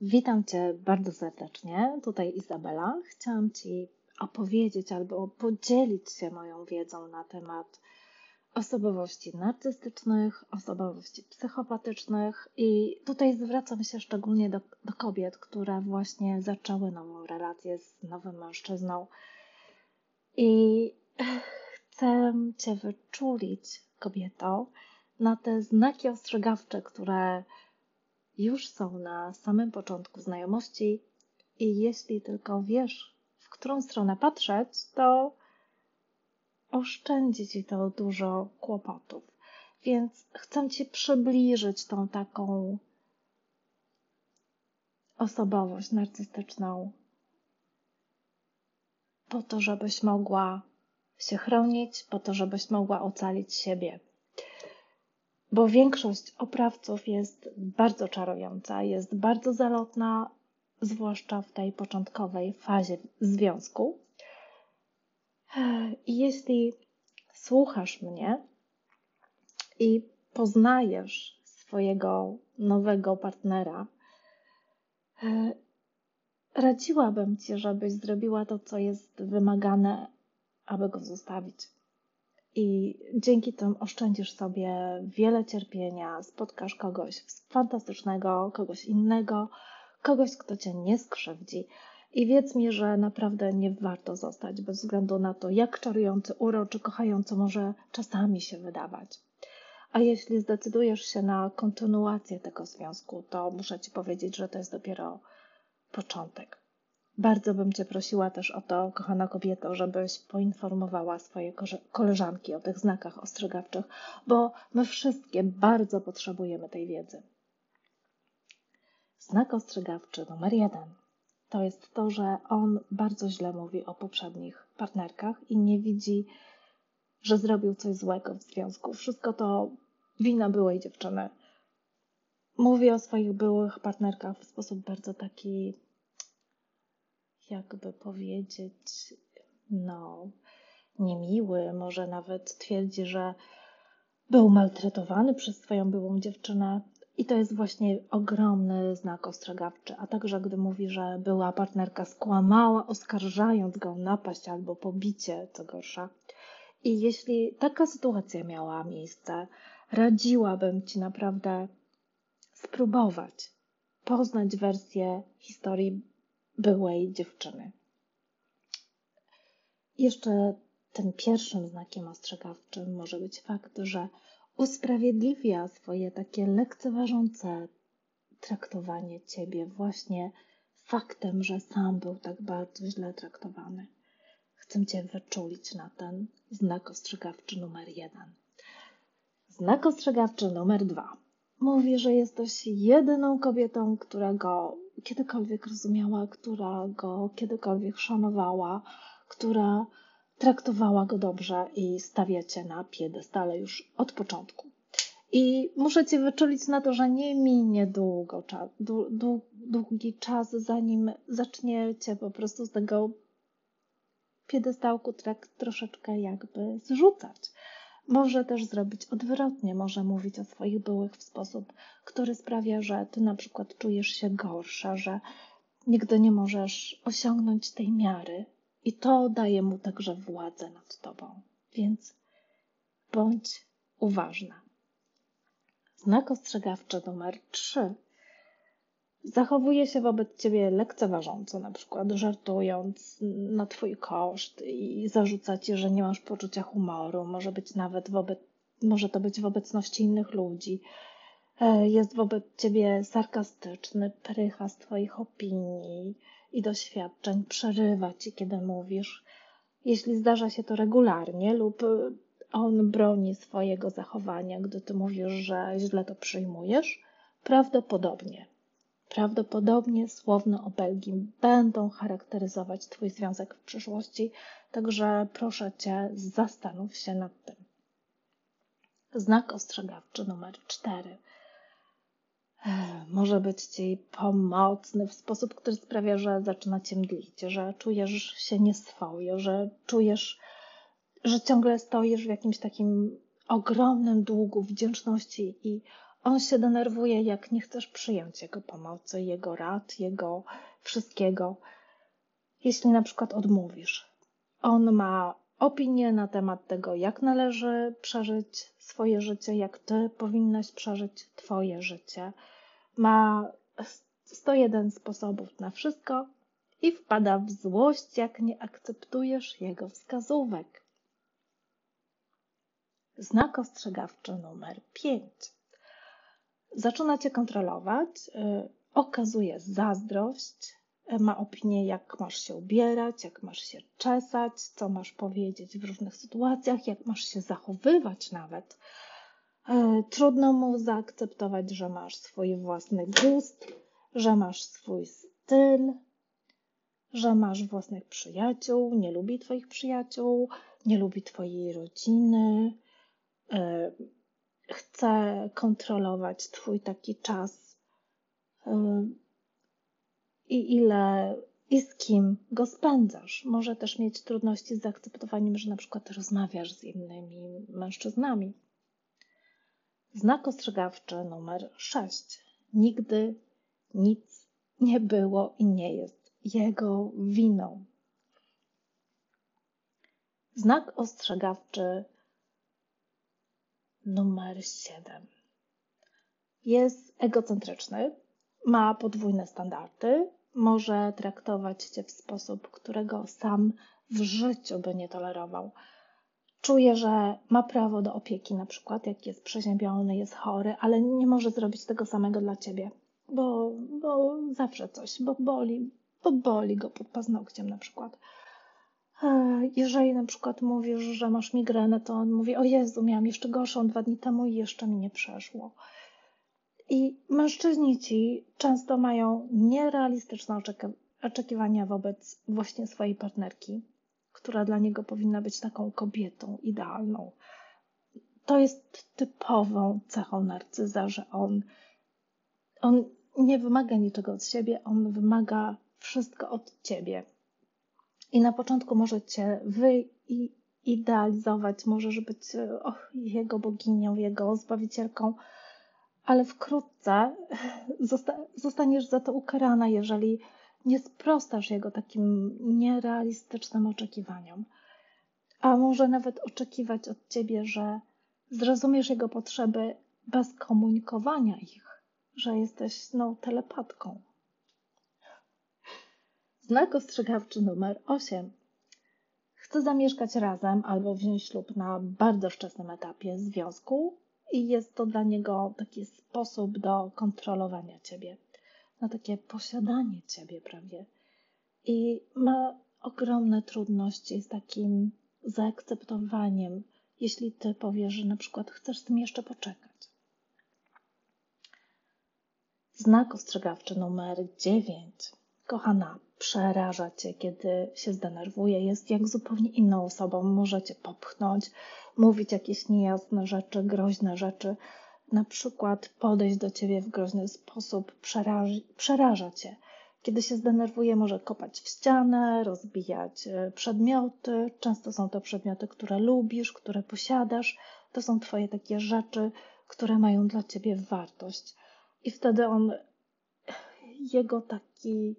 Witam Cię bardzo serdecznie. Tutaj Izabela. Chciałam Ci opowiedzieć albo podzielić się moją wiedzą na temat osobowości narcystycznych, osobowości psychopatycznych i tutaj zwracam się szczególnie do, do kobiet, które właśnie zaczęły nową relację z nowym mężczyzną i chcę Cię wyczulić, kobieto, na te znaki ostrzegawcze, które już są na samym początku znajomości i jeśli tylko wiesz, w którą stronę patrzeć, to oszczędzi ci to dużo kłopotów. Więc chcę ci przybliżyć tą taką osobowość narcystyczną, po to, żebyś mogła się chronić, po to, żebyś mogła ocalić siebie bo większość oprawców jest bardzo czarująca, jest bardzo zalotna, zwłaszcza w tej początkowej fazie związku. I jeśli słuchasz mnie i poznajesz swojego nowego partnera, radziłabym ci, żebyś zrobiła to, co jest wymagane, aby go zostawić. I dzięki tym oszczędzisz sobie wiele cierpienia, spotkasz kogoś fantastycznego, kogoś innego, kogoś, kto cię nie skrzywdzi. I wiedz mi, że naprawdę nie warto zostać bez względu na to, jak czarujący, uroczy, kochający może czasami się wydawać. A jeśli zdecydujesz się na kontynuację tego związku, to muszę Ci powiedzieć, że to jest dopiero początek. Bardzo bym Cię prosiła też o to, kochana kobieto, żebyś poinformowała swoje koleżanki o tych znakach ostrzegawczych, bo my wszystkie bardzo potrzebujemy tej wiedzy. Znak ostrzegawczy numer jeden to jest to, że on bardzo źle mówi o poprzednich partnerkach i nie widzi, że zrobił coś złego w związku. Wszystko to wina byłej dziewczyny. Mówi o swoich byłych partnerkach w sposób bardzo taki jakby powiedzieć, no, niemiły, może nawet twierdzi, że był maltretowany przez swoją byłą dziewczynę. I to jest właśnie ogromny znak ostrzegawczy. A także gdy mówi, że była partnerka skłamała, oskarżając go o napaść albo pobicie, co gorsza. I jeśli taka sytuacja miała miejsce, radziłabym ci naprawdę spróbować poznać wersję historii byłej dziewczyny. Jeszcze tym pierwszym znakiem ostrzegawczym może być fakt, że usprawiedliwia swoje takie lekceważące traktowanie ciebie właśnie faktem, że sam był tak bardzo źle traktowany. Chcę cię wyczulić na ten znak ostrzegawczy numer jeden. Znak ostrzegawczy numer dwa mówi, że jesteś jedyną kobietą, która go kiedykolwiek rozumiała, która go kiedykolwiek szanowała, która traktowała go dobrze i stawia cię na piedestale już od początku. I muszę cię wyczulić na to, że nie minie długo, długi czas, zanim zaczniecie po prostu z tego piedestałku tak troszeczkę jakby zrzucać. Może też zrobić odwrotnie, może mówić o swoich byłych w sposób, który sprawia, że ty na przykład czujesz się gorsza, że nigdy nie możesz osiągnąć tej miary i to daje mu także władzę nad tobą. Więc bądź uważna. Znak ostrzegawczy numer 3 zachowuje się wobec ciebie lekceważąco, na przykład żartując na twój koszt i zarzuca ci, że nie masz poczucia humoru, może być nawet wobec, może to być w obecności innych ludzi. E, jest wobec ciebie sarkastyczny, prycha z twoich opinii i doświadczeń, przerywa ci, kiedy mówisz. Jeśli zdarza się to regularnie lub on broni swojego zachowania, gdy ty mówisz, że źle to przyjmujesz, prawdopodobnie Prawdopodobnie słowne obelgi będą charakteryzować Twój związek w przyszłości, także proszę Cię, zastanów się nad tym. Znak ostrzegawczy numer 4 może być Ci pomocny w sposób, który sprawia, że zaczyna Cię mdlić, że czujesz się nieswoje, że czujesz, że ciągle stoisz w jakimś takim ogromnym długu wdzięczności i On się denerwuje, jak nie chcesz przyjąć jego pomocy, jego rad, jego wszystkiego. Jeśli na przykład odmówisz, on ma opinię na temat tego, jak należy przeżyć swoje życie, jak ty powinnaś przeżyć twoje życie. Ma 101 sposobów na wszystko i wpada w złość, jak nie akceptujesz jego wskazówek. Znak ostrzegawczy numer 5. Zaczyna cię kontrolować, yy, okazuje zazdrość, yy, ma opinię, jak masz się ubierać, jak masz się czesać, co masz powiedzieć w różnych sytuacjach, jak masz się zachowywać nawet. Yy, trudno mu zaakceptować, że masz swój własny gust, że masz swój styl, że masz własnych przyjaciół, nie lubi Twoich przyjaciół, nie lubi Twojej rodziny, chce kontrolować Twój taki czas e, i ile i z kim go spędzasz. Może też mieć trudności z zaakceptowaniem, że na przykład rozmawiasz z innymi mężczyznami. Znak ostrzegawczy numer 6. Nigdy nic nie było i nie jest jego winą. Znak ostrzegawczy numer 7 jest egocentryczny, ma podwójne standardy, może traktować cię w sposób, którego sam w życiu by nie tolerował. Czuje, że ma prawo do opieki, na przykład jak jest przeziębiony, jest chory, ale nie może zrobić tego samego dla ciebie, bo, bo zawsze coś, bo boli, bo boli go pod paznokciem na przykład. E, jeżeli na przykład mówisz, że masz migrenę, to on mówi: O Jezu, miałam jeszcze gorszą dwa dni temu i jeszcze mi nie przeszło. I mężczyźni ci często mają nierealistyczne oczekiwania wobec właśnie swojej partnerki, która dla niego powinna być taką kobietą idealną. To jest typową cechą narcyza, że on, on nie wymaga niczego od siebie, on wymaga wszystko od ciebie. I na początku może cię wyidealizować, możesz być jego boginią, jego zbawicielką, ale wkrótce zosta zostaniesz za to ukarana, jeżeli nie sprostasz jego takim nierealistycznym oczekiwaniom. A może nawet oczekiwać od ciebie, że zrozumiesz jego potrzeby bez komunikowania ich, że jesteś no, telepatką. Znak ostrzegawczy numer 8. Chce zamieszkać razem albo wziąć ślub na bardzo wczesnym etapie związku i jest to dla niego taki sposób do kontrolowania ciebie, na takie posiadanie ciebie prawie. I ma ogromne trudności z takim zaakceptowaniem, jeśli ty powiesz, że na przykład chcesz z tym jeszcze poczekać. Znak ostrzegawczy numer 9. Kochana, przeraża cię, kiedy się zdenerwuje, jest jak zupełnie inną osobą. Może cię popchnąć, mówić jakieś niejasne rzeczy, groźne rzeczy, na przykład podejść do ciebie w groźny sposób, przeraży, przeraża cię. Kiedy się zdenerwuje, może kopać w ścianę, rozbijać e, przedmioty. Często są to przedmioty, które lubisz, które posiadasz. To są twoje takie rzeczy, które mają dla ciebie wartość. I wtedy on, jego taki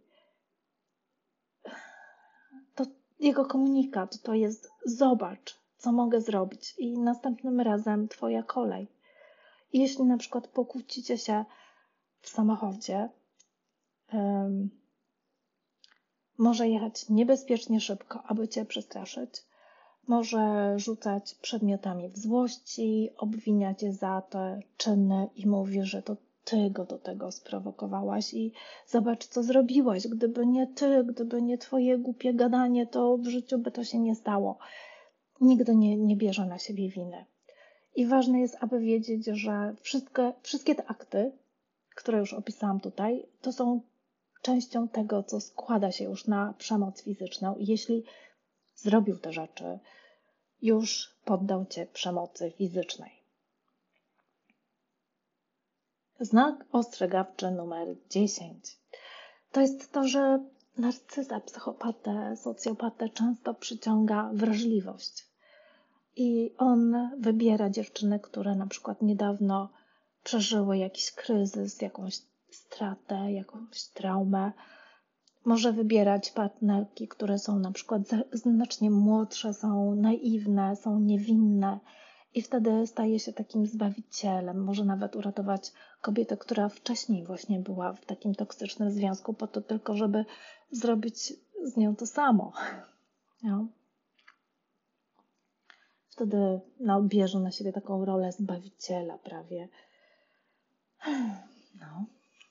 jego komunikat to jest: zobacz, co mogę zrobić, i następnym razem Twoja kolej. Jeśli na przykład pokłócicie się w samochodzie, um, może jechać niebezpiecznie szybko, aby Cię przestraszyć. Może rzucać przedmiotami w złości, obwiniać je za te czyny i mówi, że to ty go do tego sprowokowałaś i zobacz, co zrobiłaś. Gdyby nie ty, gdyby nie twoje głupie gadanie, to w życiu by to się nie stało. Nigdy nie, nie bierze na siebie winy. I ważne jest, aby wiedzieć, że wszystkie, wszystkie te akty, które już opisałam tutaj, to są częścią tego, co składa się już na przemoc fizyczną. Jeśli zrobił te rzeczy, już poddał cię przemocy fizycznej. Znak ostrzegawczy numer 10. To jest to, że narcyza, psychopatę, socjopatę często przyciąga wrażliwość. I on wybiera dziewczyny, które na przykład niedawno przeżyły jakiś kryzys, jakąś stratę, jakąś traumę. Może wybierać partnerki, które są na przykład znacznie młodsze, są naiwne, są niewinne i wtedy staje się takim zbawicielem. Może nawet uratować kobietę, która wcześniej właśnie była w takim toksycznym związku, po to tylko, żeby zrobić z nią to samo. No. Wtedy no, bierze na siebie taką rolę zbawiciela prawie. No.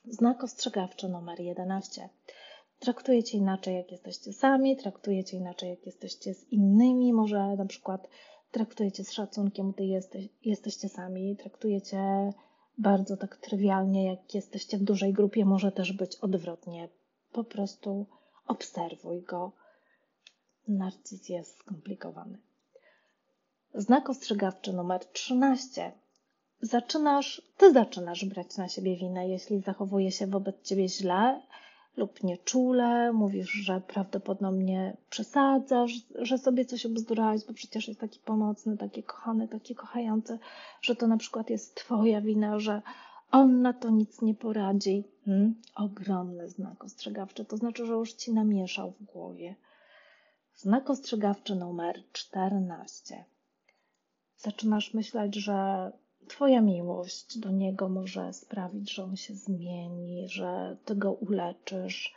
Znak ostrzegawczy numer 11. Traktujecie inaczej, jak jesteście sami, traktujecie inaczej, jak jesteście z innymi. Może na przykład traktujecie z szacunkiem, gdy jesteś, jesteście sami, traktujecie bardzo tak trywialnie, jak jesteście w dużej grupie, może też być odwrotnie. Po prostu obserwuj go. Narcyz jest skomplikowany. Znak ostrzegawczy numer 13. Zaczynasz, ty zaczynasz brać na siebie winę, jeśli zachowuje się wobec ciebie źle lub nieczule, mówisz, że prawdopodobnie przesadzasz, że sobie coś obzdurałeś, bo przecież jest taki pomocny, taki kochany, taki kochający, że to na przykład jest twoja wina, że on na to nic nie poradzi. Hmm? Ogromny znak ostrzegawczy, to znaczy, że już ci namieszał w głowie. Znak ostrzegawczy numer 14. Zaczynasz myśleć, że Twoja miłość do niego może sprawić, że on się zmieni, że ty go uleczysz,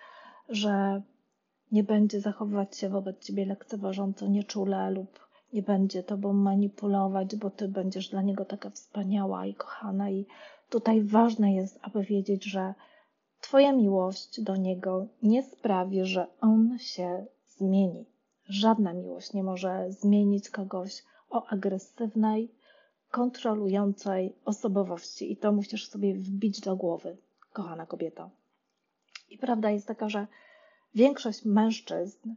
że nie będzie zachowywać się wobec ciebie lekceważąco, nieczule lub nie będzie tobą manipulować, bo ty będziesz dla niego taka wspaniała i kochana. I tutaj ważne jest, aby wiedzieć, że Twoja miłość do niego nie sprawi, że on się zmieni. Żadna miłość nie może zmienić kogoś o agresywnej, kontrolującej osobowości. I to musisz sobie wbić do głowy, kochana kobieto. I prawda jest taka, że większość mężczyzn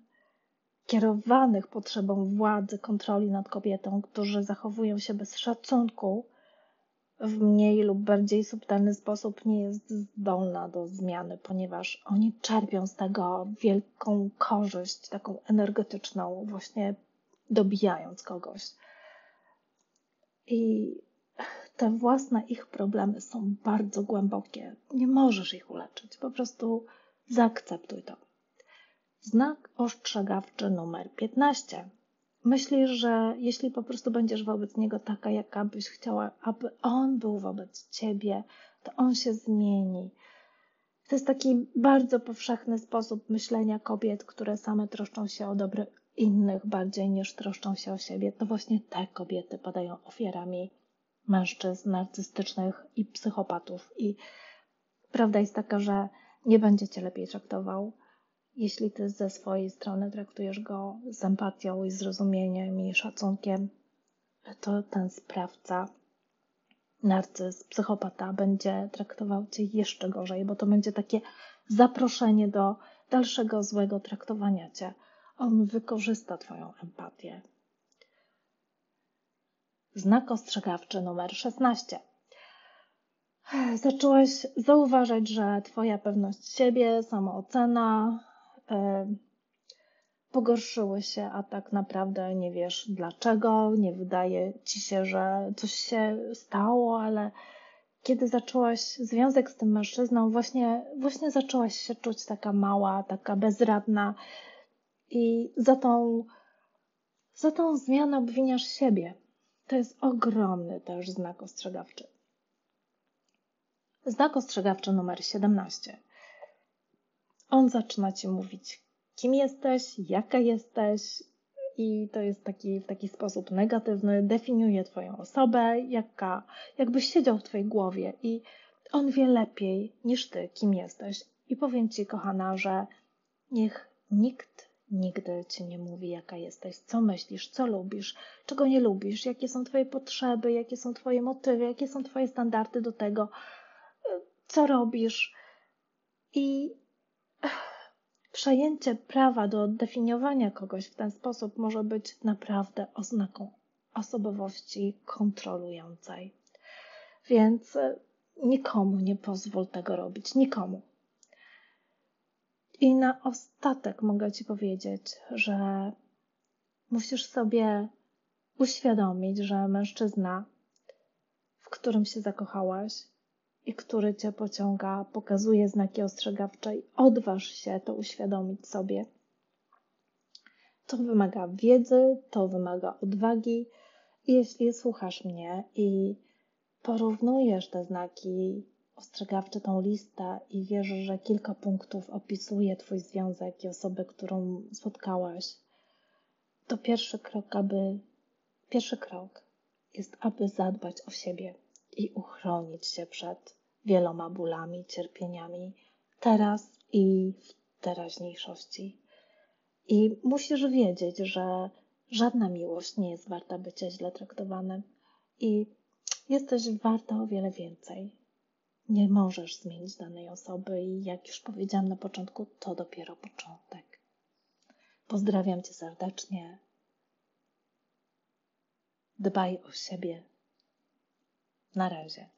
kierowanych potrzebą władzy, kontroli nad kobietą, którzy zachowują się bez szacunku, w mniej lub bardziej subtelny sposób nie jest zdolna do zmiany, ponieważ oni czerpią z tego wielką korzyść, taką energetyczną, właśnie dobijając kogoś. I te własne ich problemy są bardzo głębokie. Nie możesz ich uleczyć. Po prostu zaakceptuj to. Znak ostrzegawczy numer 15. Myślisz, że jeśli po prostu będziesz wobec niego taka, jaka byś chciała, aby on był wobec ciebie, to on się zmieni. To jest taki bardzo powszechny sposób myślenia kobiet, które same troszczą się o dobre innych bardziej niż troszczą się o siebie, to właśnie te kobiety padają ofiarami mężczyzn narcystycznych i psychopatów. I prawda jest taka, że nie będzie cię lepiej traktował, jeśli ty ze swojej strony traktujesz go z empatią i zrozumieniem i szacunkiem, to ten sprawca, narcyz, psychopata będzie traktował cię jeszcze gorzej, bo to będzie takie zaproszenie do dalszego złego traktowania cię on wykorzysta Twoją empatię. Znak ostrzegawczy numer 16. Zaczęłaś zauważać, że Twoja pewność siebie, samoocena yy, pogorszyły się, a tak naprawdę nie wiesz dlaczego, nie wydaje Ci się, że coś się stało, ale kiedy zaczęłaś związek z tym mężczyzną, właśnie, właśnie zaczęłaś się czuć taka mała, taka bezradna, i za tą, za tą zmianę obwiniasz siebie. To jest ogromny też znak ostrzegawczy. Znak ostrzegawczy numer 17. On zaczyna ci mówić, kim jesteś, jaka jesteś, i to jest taki, w taki sposób negatywny, definiuje Twoją osobę, jaka, jakbyś siedział w Twojej głowie i on wie lepiej niż Ty, kim jesteś. I powiem Ci, kochana, że niech nikt Nigdy ci nie mówi, jaka jesteś, co myślisz, co lubisz, czego nie lubisz, jakie są Twoje potrzeby, jakie są Twoje motywy, jakie są Twoje standardy do tego, co robisz. I przejęcie prawa do definiowania kogoś w ten sposób może być naprawdę oznaką osobowości kontrolującej. Więc nikomu nie pozwól tego robić, nikomu. I na ostatek mogę Ci powiedzieć, że musisz sobie uświadomić, że mężczyzna, w którym się zakochałaś, i który cię pociąga, pokazuje znaki ostrzegawcze i odważ się to uświadomić sobie. To wymaga wiedzy, to wymaga odwagi. Jeśli słuchasz mnie i porównujesz te znaki ostrzegawcze, tą listę i wiesz, że kilka punktów opisuje Twój związek i osobę, którą spotkałaś, to pierwszy krok, aby pierwszy krok jest, aby zadbać o siebie i uchronić się przed wieloma bólami, cierpieniami teraz i w teraźniejszości. I musisz wiedzieć, że żadna miłość nie jest warta bycia źle traktowanym i jesteś warta o wiele więcej. Nie możesz zmienić danej osoby i jak już powiedziałam na początku, to dopiero początek. Pozdrawiam Cię serdecznie. Dbaj o siebie. Na razie.